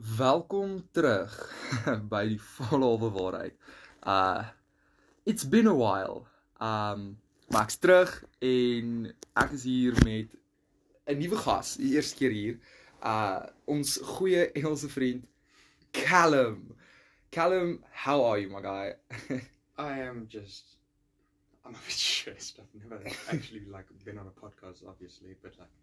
Welkom terug by die volhalwe waarheid. Uh it's been a while. Um maar ek's terug en ek is hier met 'n nuwe gas, die eerste keer hier. Uh ons goeie Engelse vriend Callum. Callum, how are you my guy? I am just. I'm a bit stressed. I've never actually like been on a podcast, obviously, but like,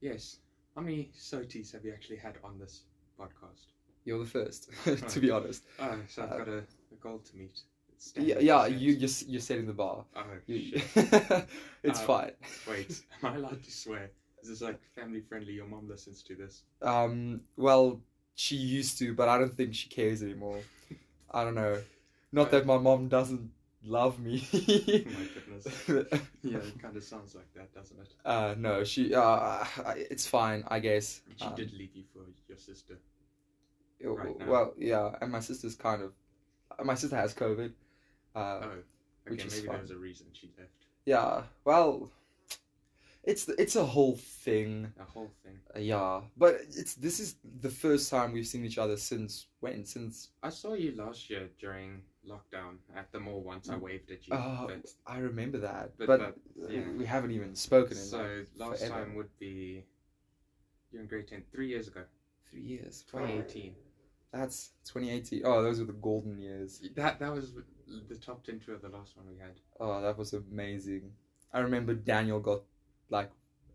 yes. How many soties have you actually had on this podcast? You're the first, to be honest. Oh, so I've got a, a goal to meet. Yeah, yeah you you're, you're setting the bar. Oh You, shit! it's Um, fine. Wait, am I allowed to swear? Is this like family friendly? Your mom listens to this. Um, well, she used to, but I don't think she cares anymore. I don't know. Not that my mom doesn't love me. Oh my goodness. Yeah, it kind of sounds like that, doesn't it? uh, no, she. Uh, it's fine, I guess. She Um, did leave you for your sister. uh, right well, yeah, and my sister's kind of. My sister has COVID. Uh, oh, which okay. is Maybe fine. there was a reason she left. yeah. Well, it's it's a whole thing. A whole thing. Uh, yeah, but it's this is the first time we've seen each other since when? Since I saw you last year during lockdown at the mall once. I waved at you. Oh, but, I remember that, but, But- but, yeah. we haven't even spoken in so last forever. time would be you're in grade 10 three years ago three years. 2018 That's 2018. Oh, those were the golden years. that that was the top 10 tour the last one we had Oh, that was amazing. I remember Daniel got like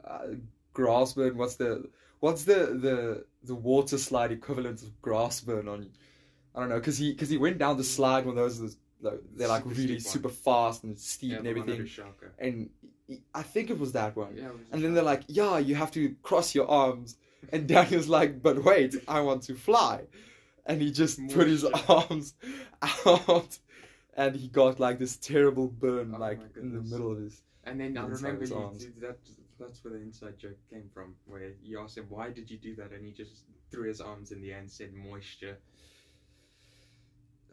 uh, grass burn. What's the what's the the the water slide equivalent of grass burn on? I don't know, cause he cause he went down the slide when those like, they're like Super really steep one. super fast and steep yeah, and everything. And he- I think it was that one. yeah was And then they're like, yeah, you have to cross your arms. And Daniel's like, but wait, I want to fly. And he just More put his shit. arms out. And he got like this terrible burn, Oh like in the middle of his. And then I remember you arms. that that's where the inside joke came from where you asked him why did you do that and he just threw his arms in the air and said moisture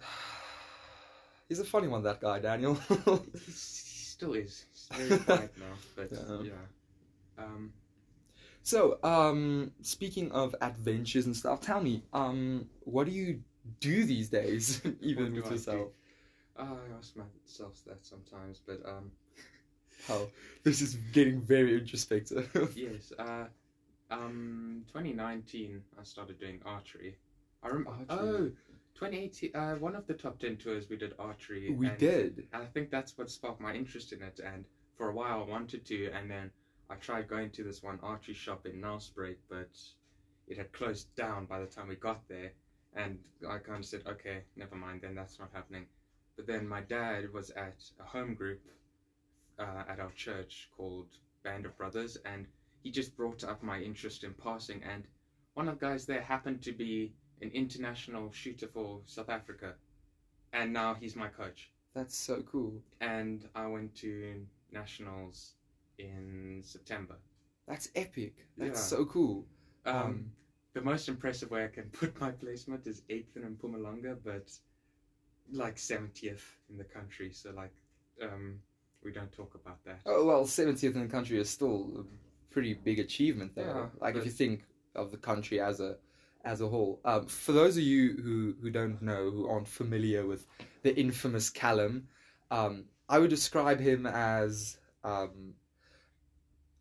He's a funny one, that guy, Daniel. he still is he's very quiet now but Yeah. yeah um so, um, speaking of adventures and stuff, tell me, um, what do you do these days, even with I yourself? uh, I ask myself that sometimes but um Oh, this is getting very introspective. Yes. Uh, um, 2019, I started doing archery. I rem- Archery. Oh, 2018. Uh, one of the top 10 tours we did archery. we did. I think that's what sparked my interest in it. And for a while, I wanted to. And then I tried going to this one archery shop in Nelspruit, but it had closed down by the time we got there. And I kind of said, okay, never mind, then that's not happening. But then my dad was at a home group uh, at our church called Band of Brothers, and he just brought up my interest in passing. And one of the guys there happened to be an international shooter for South Africa, and now he's my coach. That's so cool. And I went to nationals in September. That's epic. That's Yeah. so cool. Um, Um, the most impressive way I can put my placement is eighth in Mpumalanga, but like seventieth in the country. So like, um, we don't talk about that. Oh well, seventieth in the country is still a pretty big achievement there. Yeah, like if you think of the country as a as a whole. Um, for those of you who who don't know, who aren't familiar with the infamous Callum, um, I would describe him as um,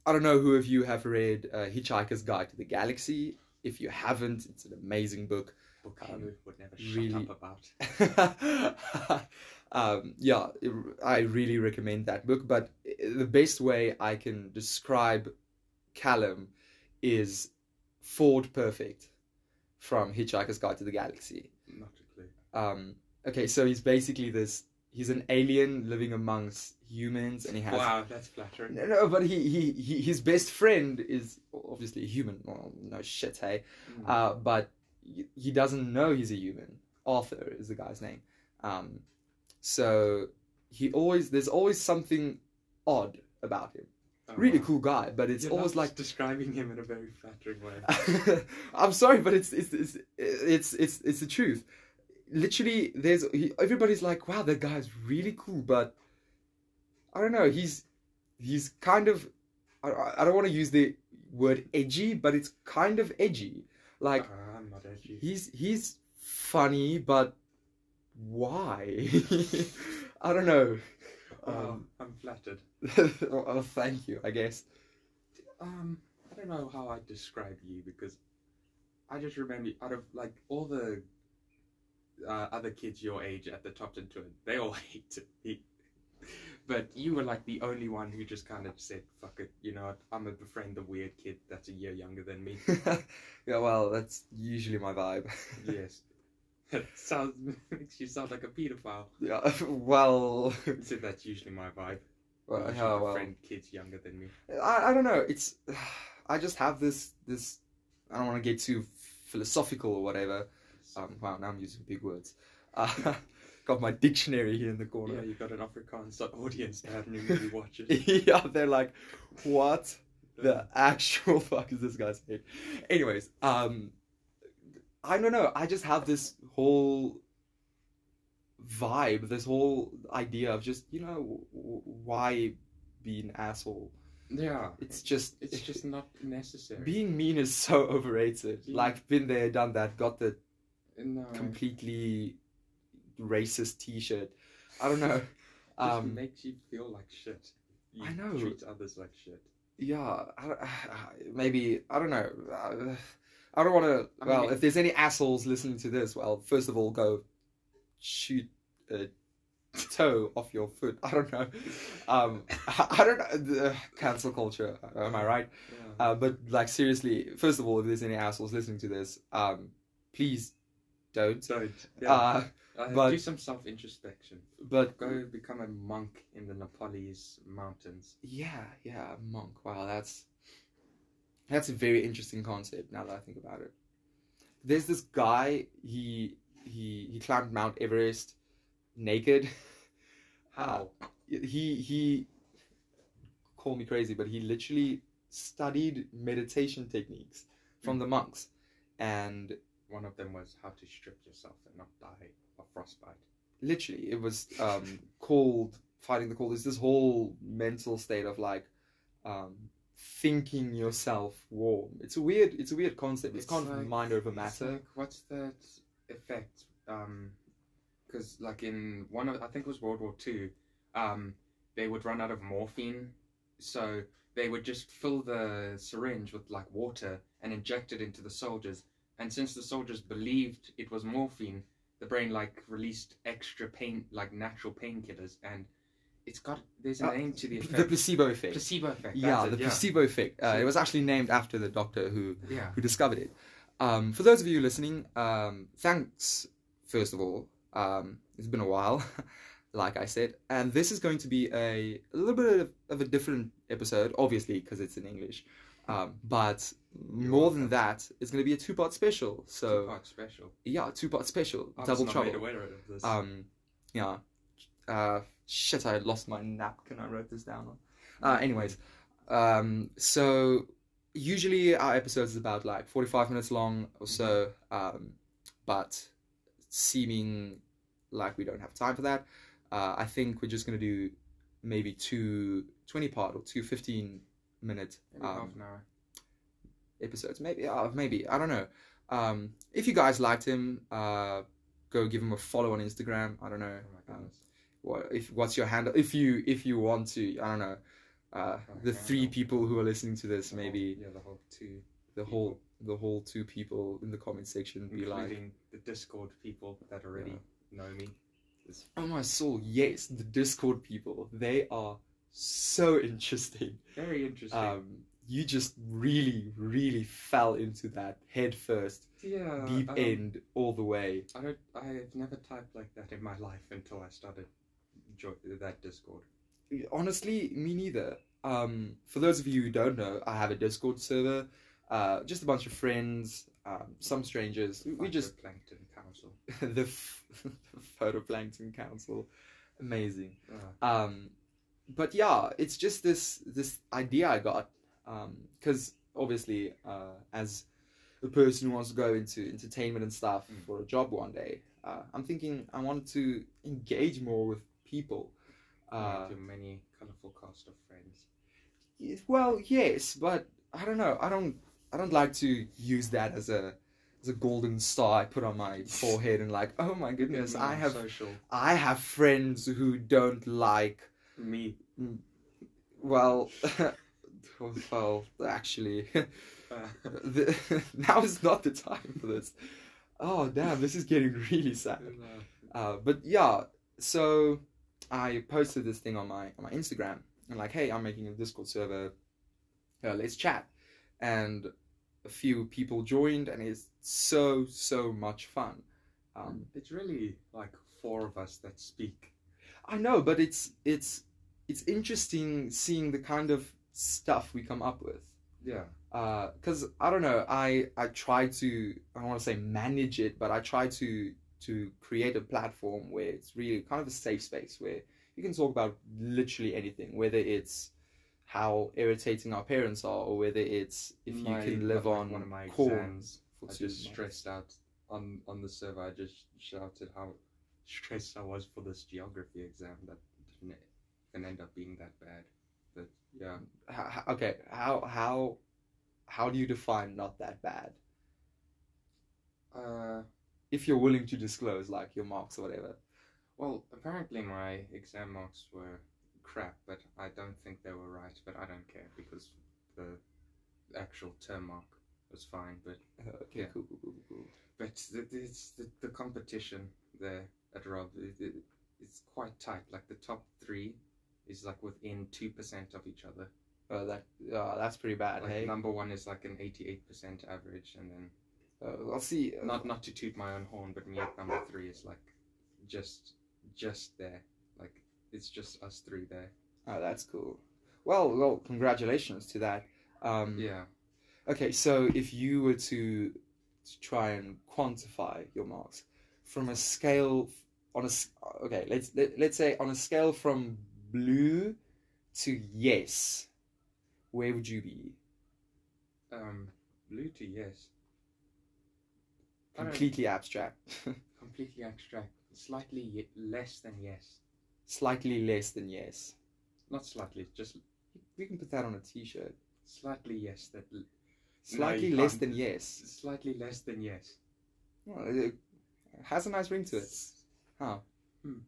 I don't know who of you have read uh, Hitchhiker's Guide to the Galaxy. If you haven't, it's an amazing book. Book um, would never shut up about. um, yeah, I really recommend that book. But the best way I can describe Callum is Ford Prefect from Hitchhiker's Guide to the Galaxy. Not a clue. Um, okay, so he's basically this. He's an alien living amongst humans, and he has Wow, that's flattering. no, no, but he, he, he his best friend is obviously a human. Well, no shit, hey. Mm. Uh, but he doesn't know he's a human. Arthur is the guy's name. Um, so he always there's always something odd about him. Oh, Really wow. cool guy, but it's You're always like describing him in a very flattering way. I'm sorry, but it's it's it's it's it's, it's the truth. Literally, there's he, everybody's like, "Wow, that guy's really cool," but I don't know. He's he's kind of I, I don't want to use the word edgy, but it's kind of edgy. Like Uh, I'm not edgy. he's he's funny, but why? I don't know. Oh, Um, I'm flattered. oh, thank you. I guess. Um, I don't know how I describe you because I just remember out of like all the uh, other kids your age at the Topton tour, they all hated me. But you were like the only one who just kind of said, "Fuck it," you know. I'm gonna befriend the weird kid that's a year younger than me. yeah, well, that's usually my vibe. yes, that sounds makes you sound like a pedophile. yeah. Well, so that's usually my vibe. well, yeah, well. befriend kids younger than me. I, I don't know. It's I just have this this. I don't want to get too philosophical or whatever. Um, wow, now I'm using big words. Uh, got my dictionary here in the corner. yeah, you got an Afrikaans audience that haven't really watched it. yeah, they're like, what the actual fuck is this guy saying? Anyways, um, I don't know. I just have this whole vibe, this whole idea of just you know w- why be an asshole. Yeah, It's just it's just not necessary. being mean is so overrated. Being- Like been there, done that, got the no, completely racist T-shirt. I don't know. just Um, makes you feel like shit. You I know. Treat others like shit. yeah, I, don't- maybe I don't know. Uh, I don't want to. Well, if there's any assholes listening to this, well, first of all, go shoot a toe off your foot. I don't know. Um, I, I don't know. The cancel culture. Am I right? Yeah. Uh, but like seriously, first of all, if there's any assholes listening to this, um, please don't. Don't. Yeah. Uh, Uh, but- do some self introspection. but Go become a monk in the Nepalese mountains. yeah, yeah, monk. Wow, that's that's a very interesting concept. Now that I think about it, there's this guy. He he he climbed Mount Everest naked. How? He he call me crazy, but he literally studied meditation techniques from the monks, and One of them was how to strip yourself and not die of frostbite. literally it was um, called fighting the cold is this whole mental state of like um, thinking yourself warm it's a weird it's a weird concept it's, It's kind of mind over matter like, what's that effect? Um, because like in one of I think it was World War Two, um, they would run out of morphine, so they would just fill the syringe with like water and inject it into the soldiers. And since the soldiers believed it was morphine, the brain like released extra pain, like natural painkillers, and it's got there's a Uh, name to the the placebo effect placebo effect. yeah that's the it, yeah. placebo effect uh, So- it was actually named after the doctor who Yeah. who discovered it. Um, for those of you listening, um, thanks, first of all. Um, it's been a while, like I said. And this is going to be a, a little bit of, of a different episode, obviously, because it's in English. Um, but more than that, it's going to be a two part special. So, Two-part special. yeah, two part special. I was double trouble. made aware of this. Um, yeah. Uh, shit, I lost my napkin I wrote this down on. Uh, anyways, um, so usually our episodes is about like 45 minutes long or so, um, but seeming like we don't have time for that, uh, I think we're just going to do maybe two 20 part or two 15 minute um, half an hour. episodes. Maybe, uh, maybe I don't know. Um, if you guys liked him, uh, go give him a follow on Instagram. I don't know. Oh Um. What if what's your handle? If you if you want to, I don't know. Uh, the three people who are listening to this, maybe yeah, the whole two, the whole the whole two people in the comment section be like, the Discord people that already know me. Is "Oh my soul, yes, the Discord people. They are so interesting. very interesting. Um, you just really, really fell into that head first, yeah, deep um, end, all the way. I don't. I've never typed like that in my life until I started jo- that Discord. Honestly, me neither. Um, for those of you who don't know, I have a Discord server. Uh, just a bunch of friends, um, some strangers. We, we just Plankton Council. the f- phytoplankton council, amazing. Uh, Um, but yeah, it's just this this idea I got because obviously, uh, as a person who wants to go into entertainment and stuff Mm. for a job one day, uh, I'm thinking I want to engage more with people. Uh, many colorful cast of friends. Yes, Well, yes, but I don't know. I don't. I don't like to use that as a as a golden star I put on my forehead and like, oh my goodness, Mm, I have social. I have friends who don't like Me. well well actually Uh, the, now is not the time for this. Oh damn, this is getting really sad. Uh, but yeah, so I posted this thing on my on my Instagram and like, hey, I'm making a Discord server. Uh, let's chat, and a few people joined, and it's so so much fun. Um, it's really like four of us that speak. I know, but it's it's it's interesting seeing the kind of stuff we come up with. Yeah. because I don't know, I I try to I don't want to say manage it, but I try to to create a platform where it's really kind of a safe space where you can talk about literally anything, whether it's how irritating our parents are, or whether it's if you can live on one of my corn exams, for I just stressed out on on the server. I just shouted how stressed I was for this geography exam that didn't end up being that bad. But yeah, H- h- okay, how how how do you define not that bad? uh, If you're willing to disclose, like your marks or whatever. well, apparently my exam marks were crap, but I don't think they were right. But I don't care because the actual term mark was fine. But Uh, okay, Yeah. cool, cool, cool, cool. But the, it's the, the competition there at Rob, it, it, it's quite tight. Like the top three is like within two percent of each other. Uh, that uh, that's pretty bad. Like hey, number one is like an eighty-eight percent average, and then uh, I'll see. uh, not not to toot my own horn, but me at number three is like just just there. Like it's just us three there. Oh, that's cool. Well, well, congratulations to that. Um, Yeah. Okay, so if you were to, to try and quantify your marks from a scale on a okay, let's let, let's say on a scale from blue to yes, where would you be? Um, blue to yes. I don't- Completely abstract, Completely abstract. Slightly ye- less than yes. slightly less than yes. Not slightly, just We can put that on a T-shirt. slightly yes. That l- Slightly you less can't. than yes. slightly less than yes. Well, it has a nice ring to it. Huh. Hmm.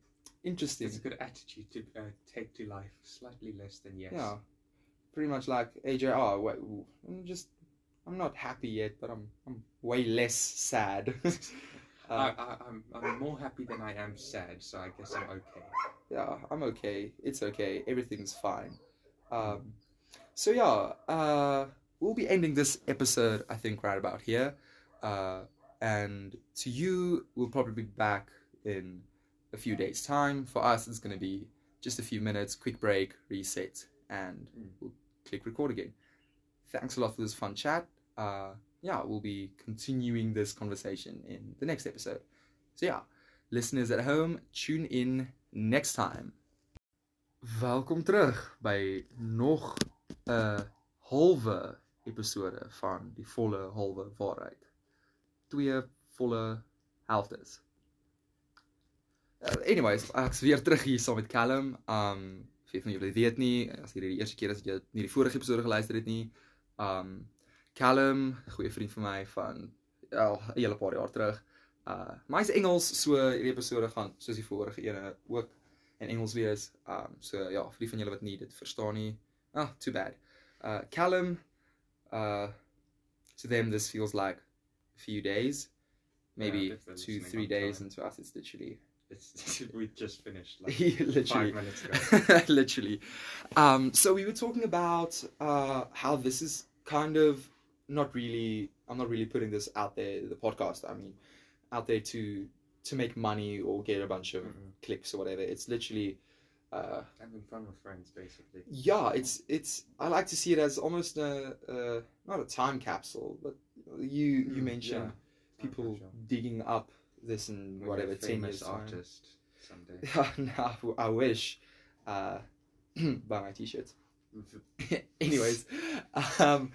Interesting. It's a good attitude to uh, take to life. Slightly less than yes. Yeah, pretty much like AJR. Wait, just, I'm not happy yet, but I'm, I'm way less sad. I, uh, I, I'm, I'm more happy than I am sad, so I guess I'm okay. yeah, I'm okay. It's okay. Everything's fine. Um, so yeah, uh, we'll be ending this episode, I think, right about here. Uh, and to you, we'll probably be back in a few days' time. For us, it's going to be just a few minutes, quick break, reset, and Mm. we'll click record again. Thanks a lot for this fun chat. Uh, yeah, we'll be continuing this conversation in the next episode. So yeah, listeners at home, tune in next time. Welkom terug by nog 'n halwe episode van die volle halwe waarheid. Twee volle helftes. Uh, anyways, ek's weer terug hier saam met Callum. Um vir van julle weet nie, as hierdie die eerste keer is dat jy nie die vorige episode geluister het nie. Um Callum, goeie vriend van my van ja, 'n hele paar jaar terug. Uh maar hy's Engels, so hierdie episode gaan soos die vorige ene ook in Engels wees. Um so ja, vir die van julle wat nie dit verstaan nie. Ah, too bad. Uh Callum uh to them this feels like a few days. Maybe Yeah, two, three days, and to us it's literally It's, we just finished like literally five minutes ago. literally. Um, so we were talking about uh, how this is kind of not really. I'm not really putting this out there. The podcast. I mean, out there to to make money or get a bunch of Mhm. clicks or whatever. It's literally. Uh, Having fun with friends, basically. yeah, it's it's. I like to see it as almost a, a not a time capsule, but you you Mm, mentioned yeah. people capsule. digging up this and you're whatever ten years time. artist someday. Yeah, no, I wish. Uh, buy my t-shirts. Anyways, um,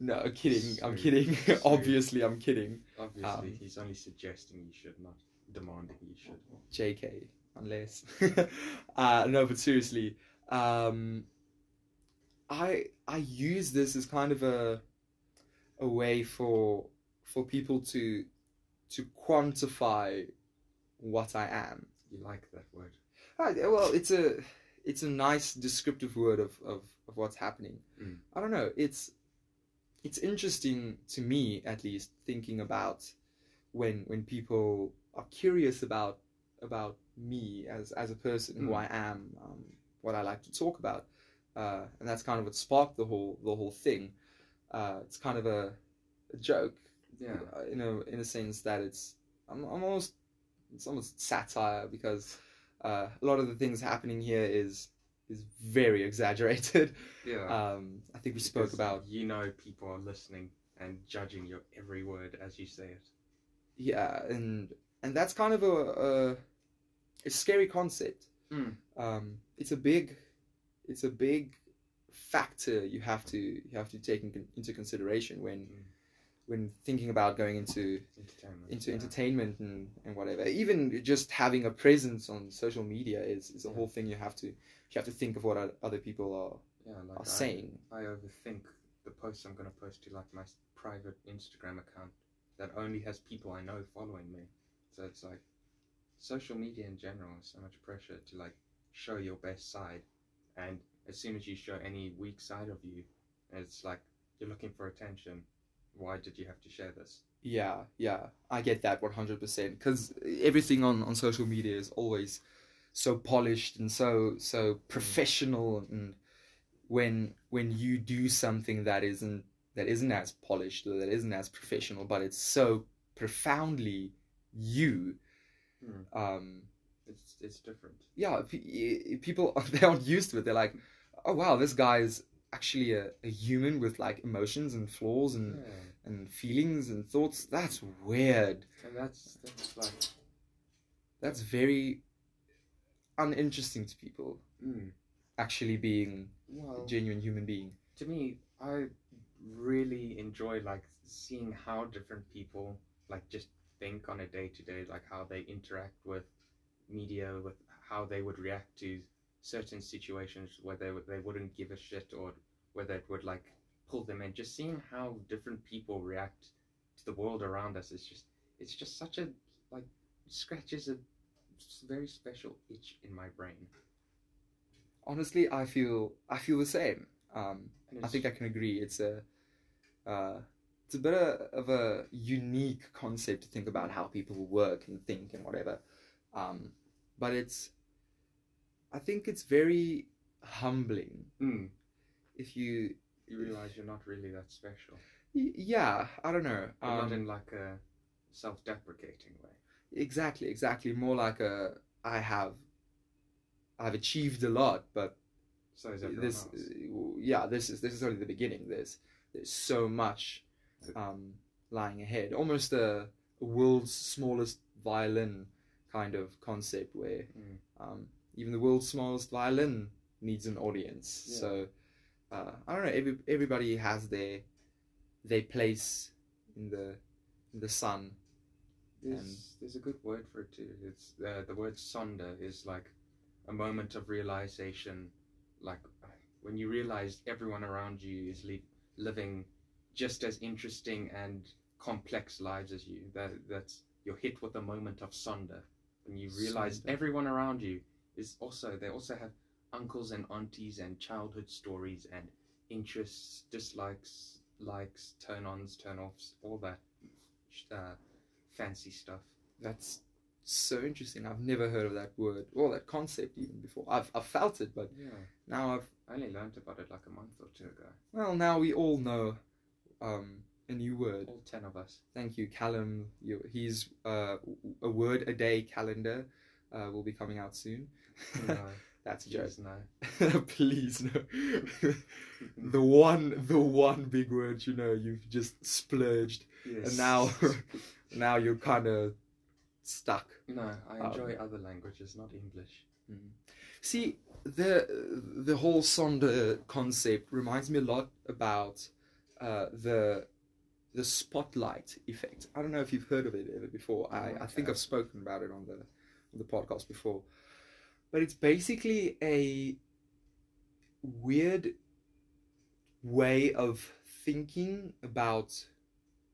no, kidding. I'm kidding. Sweet. Obviously, I'm kidding. Obviously, Um, he's only suggesting you should, not demanding you should. JK, unless. uh, no, but seriously, um, I I use this as kind of a a way for for people to to quantify what I am. You like that word? Yeah, well, it's a it's a nice descriptive word of, of, of what's happening. Mm. I don't know. It's it's interesting to me, at least, thinking about when when people are curious about about me as as a person, who Mm. I am, um, what I like to talk about, uh, and that's kind of what sparked the whole the whole thing. Uh, it's kind of a, a joke, Yeah. uh, you know, in a sense that it's I'm, I'm almost it's almost satire because uh, a lot of the things happening here is is very exaggerated. Yeah. Um, I think we spoke Because about You know, people are listening and judging your every word as you say it. yeah, and and that's kind of a a, a scary concept. Mm. Um, it's a big it's a big factor you have to you have to take in, into consideration when Mm. when thinking about going into Entertainment. into yeah. entertainment and, and whatever. Even just having a presence on social media is, is a Yeah. whole thing you have to you have to think of what other people are, Yeah, like are I, saying. I overthink the posts I'm going to post to like my private Instagram account that only has people I know following me. So it's like social media in general is so much pressure to like show your best side, and as soon as you show any weak side of you, it's like you're looking for attention. Why did you have to share this? Yeah, yeah, I get that one hundred percent. Because everything on, on social media is always so polished and so so professional, and when when you do something that isn't that isn't as polished or that isn't as professional, but it's so profoundly you. Hmm. Um, It's it's different. yeah, pe- people they aren't used to it. They're like, oh wow, this guy is actually a, a human with like emotions and flaws and, Yeah, and feelings and thoughts. That's weird. and that's that's like That's very uninteresting to people. mm, Actually, being well. a genuine human being. to me, I really enjoy like seeing how different people like just think on a day to day, like how they interact with media, with how they would react to certain situations where they would they wouldn't give a shit or whether it would like pull them in. Just seeing how different people react to the world around us is just it's just such a like scratches a very special itch in my brain. Honestly, I feel I feel the same. Um, I think I can agree. It's a uh, it's a bit of a unique concept to think about how people work and think and whatever. Um, but it's I think it's very humbling Mm, if you you realize you're not really that special. y- yeah I don't know But not um, in like a self-deprecating way. Exactly exactly more like a I have I've achieved a lot but So is everyone this else. yeah this is this is only the beginning there's there's so much um lying ahead almost a, a world's smallest violin kind of concept where Mm. um even the world's smallest violin needs an audience Yeah. so uh, i don't know every, everybody has their their place in the in the sun There's, there's a good word for it too. It's uh, the word sonder is like a moment of realization, like when you realize everyone around you is li- living just as interesting and complex lives as you. That that's you're hit with a moment of sonder when you realize Sonder. everyone around you is also they also have uncles and aunties and childhood stories and interests, dislikes, likes, turn-ons, turn-offs, all that uh, fancy stuff. that's so interesting i've never heard of that word or that concept even before i've, I've felt it but Yeah, now i've I only learned about it like a month or two ago. well now we all know um a new word All ten of us. Thank you, Callum. You, he's uh, a word a day calendar uh, will be coming out soon. No, That's a joke. no. Please no. the one, the one big word you know you've just splurged, Yes. and now, now you're kind of stuck. no, I Um, enjoy other languages, not English. See, the the whole Sonder concept reminds me a lot about uh, the the spotlight effect. I don't know if you've heard of it ever before. I, I think I've spoken about it on the on the podcast before. But it's basically a weird way of thinking about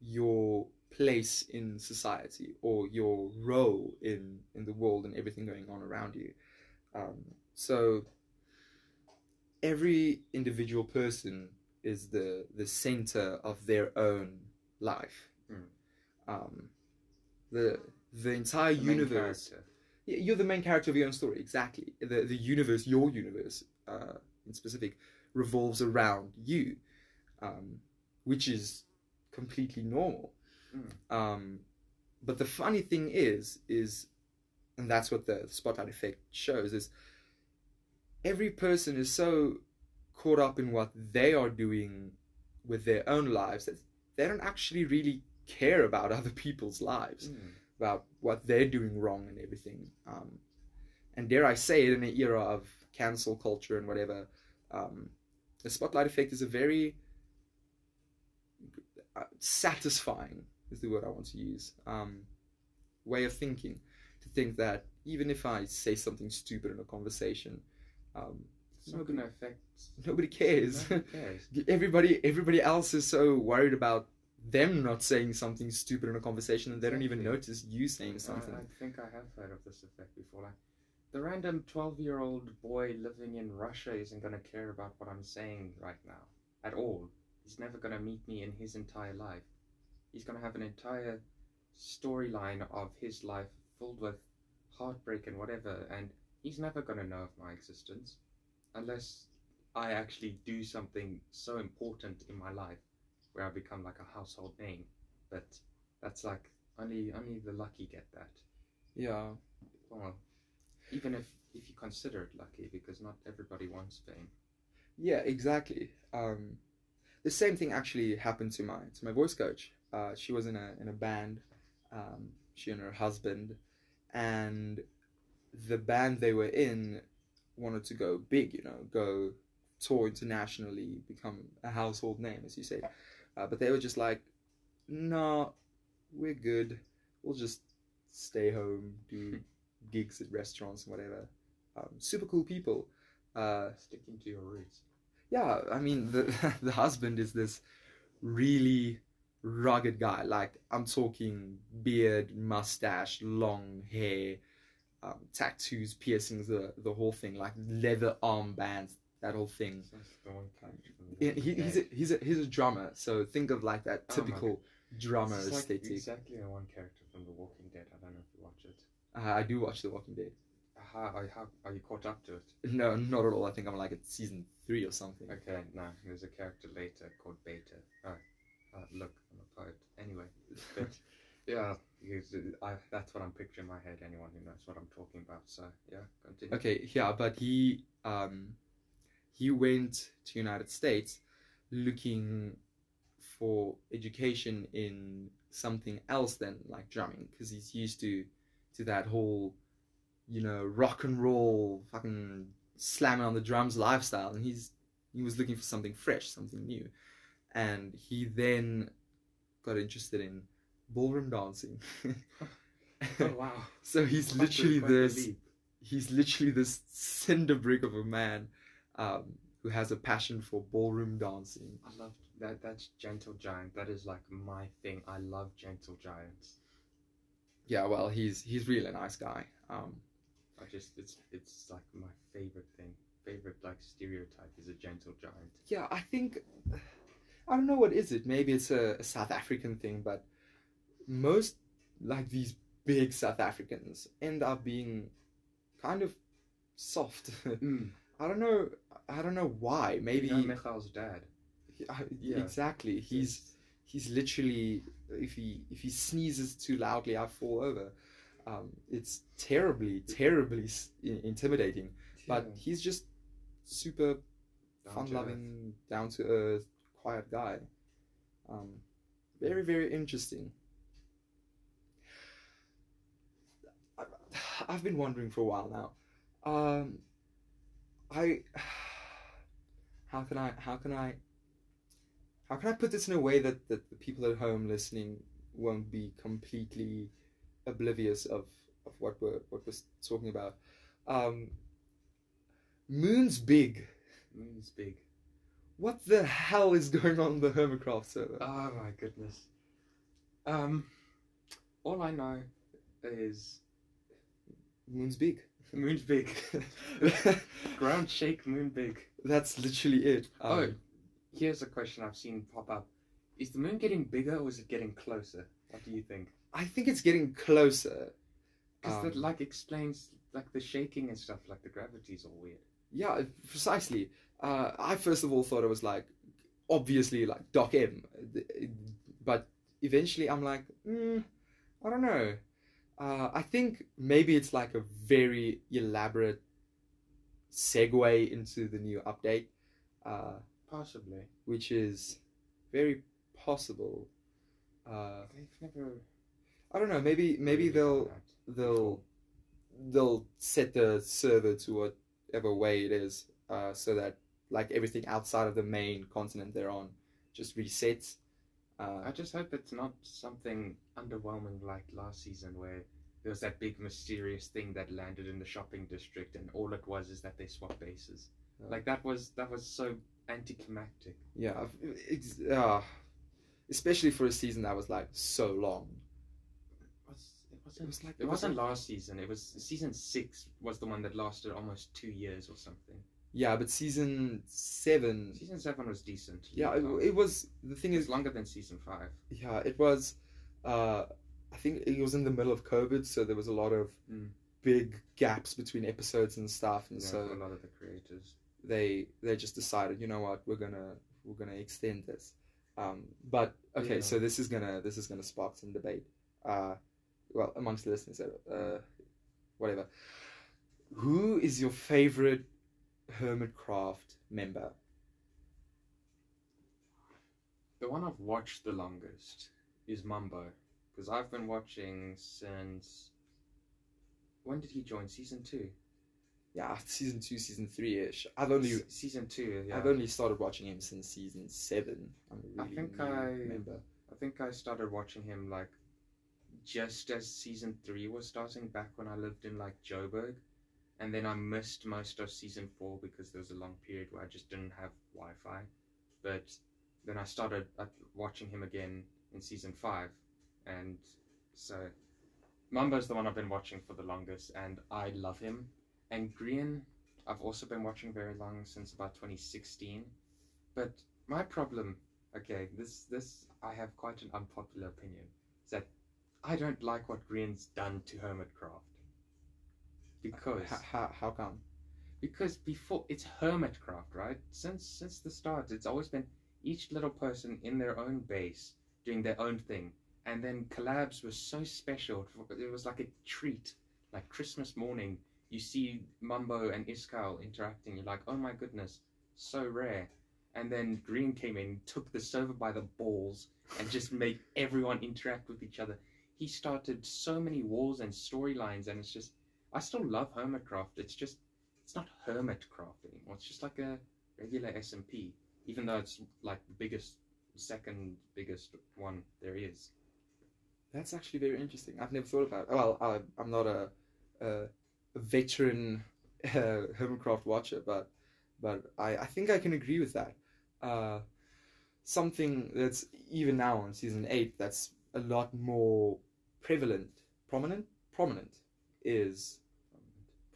your place in society or your role in in the world and everything going on around you. Um, so every individual person is the the center of their own life. Mm. Um, the the entire The universe. You're the main character of your own story. Exactly. The the universe, your universe, uh, in specific, revolves around you, um, which is completely normal. Mm. Um, but the funny thing is, is, and that's what the spotlight effect shows is. Every person is so caught up in what they are doing with their own lives that they don't actually really care about other people's lives Mm. about what they're doing wrong and everything. Um, and dare I say it, in an era of cancel culture and whatever, um, the spotlight effect is a very uh, satisfying, is the word I want to use, um, way of thinking. To think that even if I say something stupid in a conversation, um, It's not going to affect. nobody cares. No one cares. everybody everybody else is so worried about them not saying something stupid in a conversation and they don't even notice you saying I, something. I think I have heard of this effect before. Like, the random 12 year old boy living in Russia isn't going to care about what I'm saying right now at all. He's never going to meet me in his entire life. He's going to have an entire storyline of his life filled with heartbreak and whatever, and he's never going to know of my existence unless I actually do something so important in my life where I become like a household name. But that's like only only the lucky get that. yeah. Well, even if if you consider it lucky, because not everybody wants fame. Yeah, exactly. Um, the same thing actually happened to my to my voice coach. Uh, she was in a in a band. Um, she and her husband, and the band they were in wanted to go big. You know, go tour internationally, become a household name, as you say. Uh, but they were just like, "No, we're good. We'll just stay home, do gigs at restaurants and whatever." Um, super cool people. Uh, Sticking to your roots. yeah, I mean the the husband is this really rugged guy. Like I'm talking beard, mustache, long hair, um, tattoos, piercings, the the whole thing. Like leather armbands, that whole thing. Sounds the one character He, he's a, he's a he's a drummer. So think of like that Oh typical drummer This is like aesthetic. exactly the one character from The Walking Dead. I don't know if you watch it. Uh, I do watch The Walking Dead. How, how, how are you caught up to it? No, not at all. I think I'm like at season three or something. Okay, no, there's a character later called Beta. Oh, uh, look, I'm a poet. Anyway, but yeah, I, that's what I'm picturing in my head. Anyone who knows what I'm talking about. So yeah, continue. Okay, yeah, but he um he went to United States looking for education in something else than like drumming because he's used to to that whole you know rock and roll fucking slamming on the drums lifestyle and he's he was looking for something fresh something new and he then got interested in ballroom dancing Oh wow. so he's literally quite the this leap. he's literally this cinder brick of a man um, who has a passion for ballroom dancing. I love that. That's Gentle Giant. That is like my thing. I love Gentle Giants. Yeah, well, he's he's really a nice guy. Um, I just it's it's like my favorite thing. Favorite like stereotype is a Gentle Giant. yeah, I think I don't know what is it. Maybe it's a, a South African thing, but most like these big South Africans end up being kind of soft. Mm. I don't know. I don't know why. Maybe You know Michal's dad. I- Yeah. exactly. He's he's literally if he if he sneezes too loudly i fall over um, it's terribly terribly intimidating but he's just super fun loving down to earth quiet guy um, very very interesting i've been wondering for a while now um, i how can i how can i how can I put this in a way that, that the people at home listening won't be completely oblivious of, of what we're what we're talking about? Um, Moon's big. Moon's big. What the hell is going on the Hermitcraft server? Oh my goodness. Um, all I know is Moon's big. moon's big. Ground shake, moon big. That's literally it. oh, Um, here's a question I've seen pop up: Is the moon getting bigger or is it getting closer? What do you think? I think it's getting closer. Because that Um, like explains like the shaking and stuff. Like the gravity's all weird. Yeah, precisely. Uh, I first of all thought it was like, obviously like Doc M, but eventually I'm like, mm, I don't know. Uh, I think maybe it's like a very elaborate segue into the new update, uh, Possibly. which is very possible. Uh, They've never. I don't know. Maybe maybe really they'll they'll they'll set the server to whatever way it is, uh, so that like everything outside of the main continent they're on just resets. Uh, I just hope it's not something underwhelming like last season where there was that big mysterious thing that landed in the shopping district and all it was is that they swapped bases. Yeah. Like that was that was so anticlimactic. yeah, it's, uh, especially for a season that was like so long. It, was, it wasn't It was like it wasn't last season. It was season six was the one that lasted almost two years or something. Yeah, but season seven. Season seven was decent. Yeah, it, Um, it was. The thing it is, longer than season five. yeah, it was. Uh, I think it was in the middle of COVID, so there was a lot of Mm. big gaps between episodes and stuff, and Yeah, so a lot of the creators. they they just decided, you know what, we're gonna we're gonna extend this. Um, but okay, Yeah. so this is gonna this is gonna spark some debate. Uh, well, amongst the listeners, uh, whatever. Who is your favorite Hermitcraft member? The one I've watched the longest is Mumbo because I've been watching since. When did he join? Season two. Yeah, season two, season three ish. I've only S- season two. Yeah. I've only started watching him since season seven. I'm a I really think I- member. I think I started watching him like just as season three was starting back when I lived in like Joburg. And then I missed most of season four because there was a long period where I just didn't have Wi Fi. But then I started uh, watching him again in season five. And so Mumbo's the one I've been watching for the longest, and I love him. And Grian, I've also been watching very long since about 2016. But my problem okay, this this I have quite an unpopular opinion. Is that I don't like what Grian's done to Hermitcraft. Because How, how, how come? because before it's Hermitcraft, right? Since since the start, it's always been each little person in their own base doing their own thing, and then collabs were so special. It was like a treat, like Christmas morning. You see Mumbo and Iskall interacting. You're like, oh my goodness, so rare. And then Grian came in, took the server by the balls, and just made everyone interact with each other. He started so many wars and storylines, and it's just, I still love Hermitcraft. It's just, it's not Hermitcraft anymore. It's just like a regular SMP, even though it's like the biggest, second biggest one there is. That's actually very interesting. I've never thought about. Well, I, I'm not a, a, veteran uh, Hermitcraft watcher, but but I, I think I can agree with that. Uh, something that's even now on season eight that's a lot more prevalent, prominent, prominent is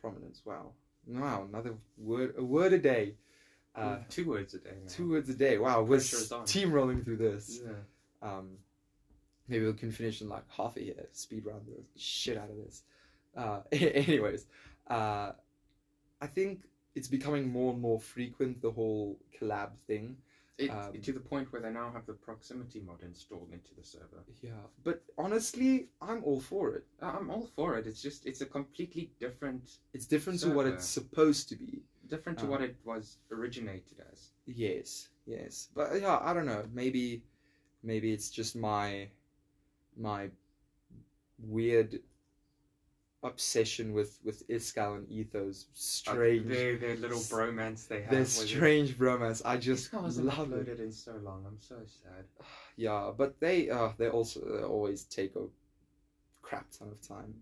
prominence. Wow, wow, another word, a word a day. Uh, two words a day. Now. two words a day. Wow, we're Pressure is on. steamrolling through this. Yeah. Um, maybe we can finish in like half a year, speed run the shit out of this. Uh, anyways, uh, I think it's becoming more and more frequent the whole collab thing. It, Um, to the point where they now have the proximity mod installed into the server. Yeah, but honestly, I'm all for it. I'm all for it. It's just it's a completely different It's different to what it's supposed to be. different to Uh, what it was originated as. Yes, yes, but yeah, I don't know. Maybe, maybe it's just my, my weird obsession with with Iskall and Ethos. Strange. Uh, their, their little bromance they have. Their with it. strange bromance. I just This guy wasn't love it. uploaded in so long. I'm so sad. Yeah, but they uh they also they always take a crap ton of time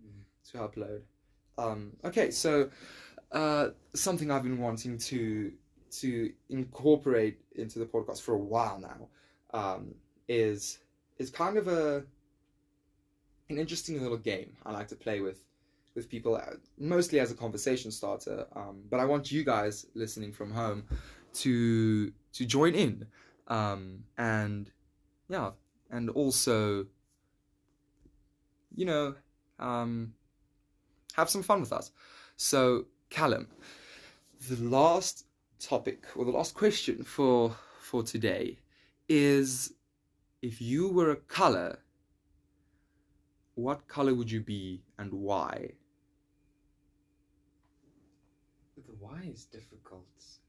to upload. Um, okay, so uh, something I've been wanting to to incorporate into the podcast for a while now um, is is kind of a an interesting little game I like to play with with people, uh, mostly as a conversation starter. Um, but I want you guys listening from home to to join in, um, and yeah, and also, you know, um, have some fun with us. So, Callum, the last topic or the last question for for today is if you were a color what color would you be and why The why is difficult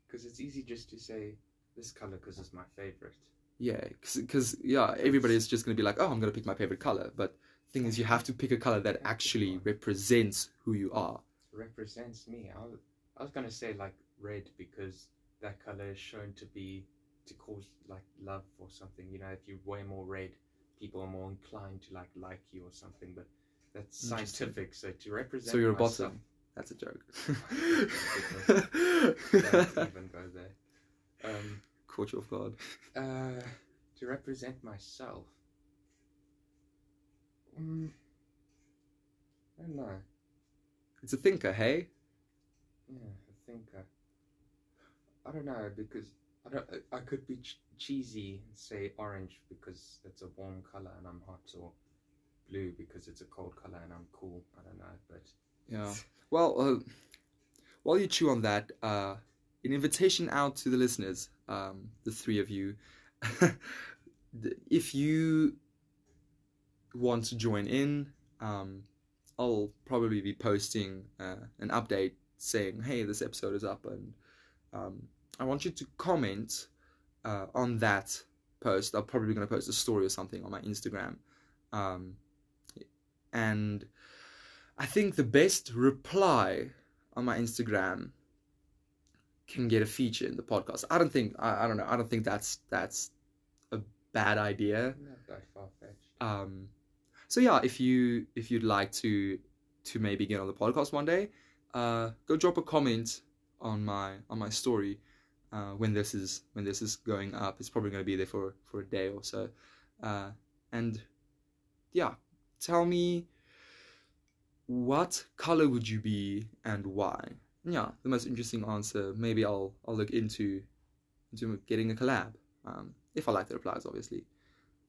because it's easy just to say this color because it's my favorite. yeah because yeah everybody is just going to be like oh i'm going to pick my favorite color but thing is you have to pick a color that actually represents who you are represents me. I was, I was gonna say like red because that color is shown to be to cause like love or something. You know, if you wear more red, people are more inclined to like like you or something. But that's scientific. So to represent so you're a myself, bottom that's a joke don't even go there. Um, caught you off guard uh, to represent myself. Mm, I don't know. it's a thinker hey Yeah, I think uh, I don't know because I don't. I could be ch- cheesy and say orange because it's a warm color and I'm hot, or blue because it's a cold color and I'm cool. I don't know, but Yeah. Well, uh, while you chew on that, uh, an invitation out to the listeners, um, the three of you. if you want to join in, um, I'll probably be posting uh, an update saying, "Hey, this episode is up," and um, I want you to comment uh, on that post. I'm probably going to post a story or something on my Instagram, um, and I think the best reply on my Instagram can get a feature in the podcast. I don't think I, I don't know. I don't think that's that's a bad idea. not that far fetched. Um, so yeah, if you if you'd like to to maybe get on the podcast one day, uh, go drop a comment on my on my story uh, when this is when this is going up. It's probably going to be there for for a day or so, uh, and yeah, tell me what color would you be and why. Yeah, the most interesting answer. Maybe I'll I'll look into into getting a collab um, if I like the replies, obviously.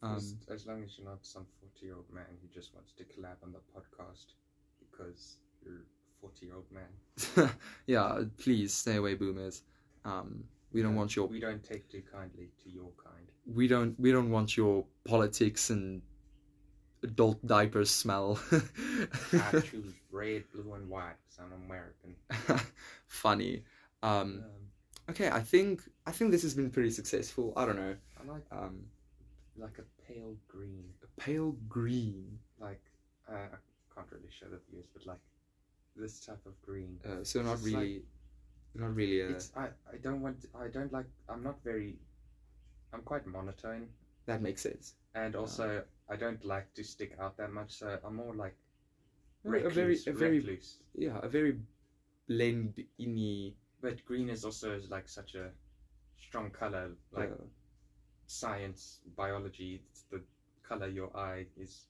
Um, as, as long as you're not some forty-year-old man who just wants to collab on the podcast because you're forty-year-old man. yeah, please stay away, boomers. Um, we don't want your We don't take too kindly to your kind. we don't we don't want your politics and adult diapers smell. I choose red, blue, and white because I'm American. Funny. Um, Um, okay, I think I think this has been pretty successful. I don't know. I like Um, like a pale green. a pale green. like uh, I can't really show the viewers, but like this type of green. Uh, so not It's like- really, not really. A, It's I I don't want I don't like I'm not very I'm quite monotone that makes sense. and also I don't like to stick out that much, so I'm more like a very a very recluse. yeah a very blend in But green is also like such a strong color, like uh, science, biology. It's the color your eye is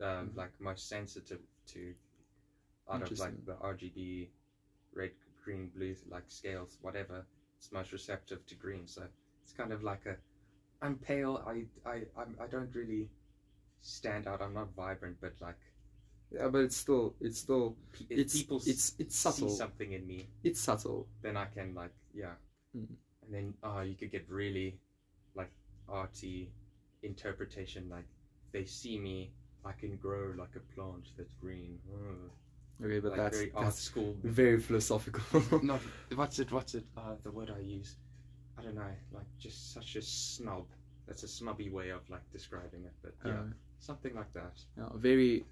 um, Mhm. like most sensitive to out of like the RGB, red, green, blue, like scales, whatever. It's most receptive to green. So it's kind of like a. I'm pale. I I I'm, I don't really stand out. I'm not vibrant, but like yeah, but it's still it's still if it's people it's it's subtle. see something in me, It's subtle. then I can like yeah, Mm. and then oh you could get really like arty interpretation like they see me I can grow like a plant that's green oh, Okay, but like that's very art that's school very philosophical. not what's it what's it uh, the word I use I don't know like just such a snob that's a snobby way of like describing it but yeah Uh, something like that yeah, very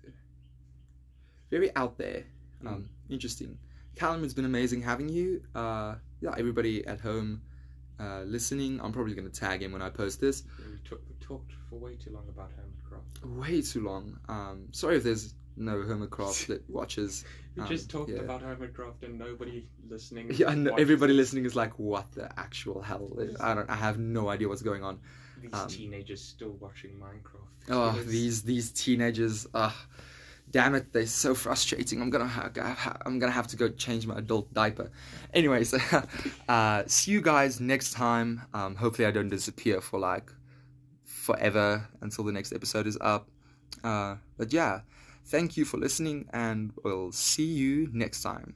very out there. Um, Interesting. Callum, it's been amazing having you. Uh, yeah, everybody at home uh, listening, I'm probably going to tag him when I post this. Yeah, we, took we talked for way too long about Hermitcraft Way too long. Um, sorry if there's no Hermitcraft that watches. we Um, just talked yeah. about Hermitcraft and nobody listening Yeah, know watched everybody listening is like, what the actual hell? I don't. I have no idea what's going on. These Um, teenagers still watching Minecraft. Oh, these these teenagers. Uh, damn it, they're so frustrating. I'm gonna ha- I'm gonna have to go change my adult diaper. Anyways, uh, see you guys next time. Um, hopefully, I don't disappear for like forever until the next episode is up. Uh, but yeah, thank you for listening, and we'll see you next time.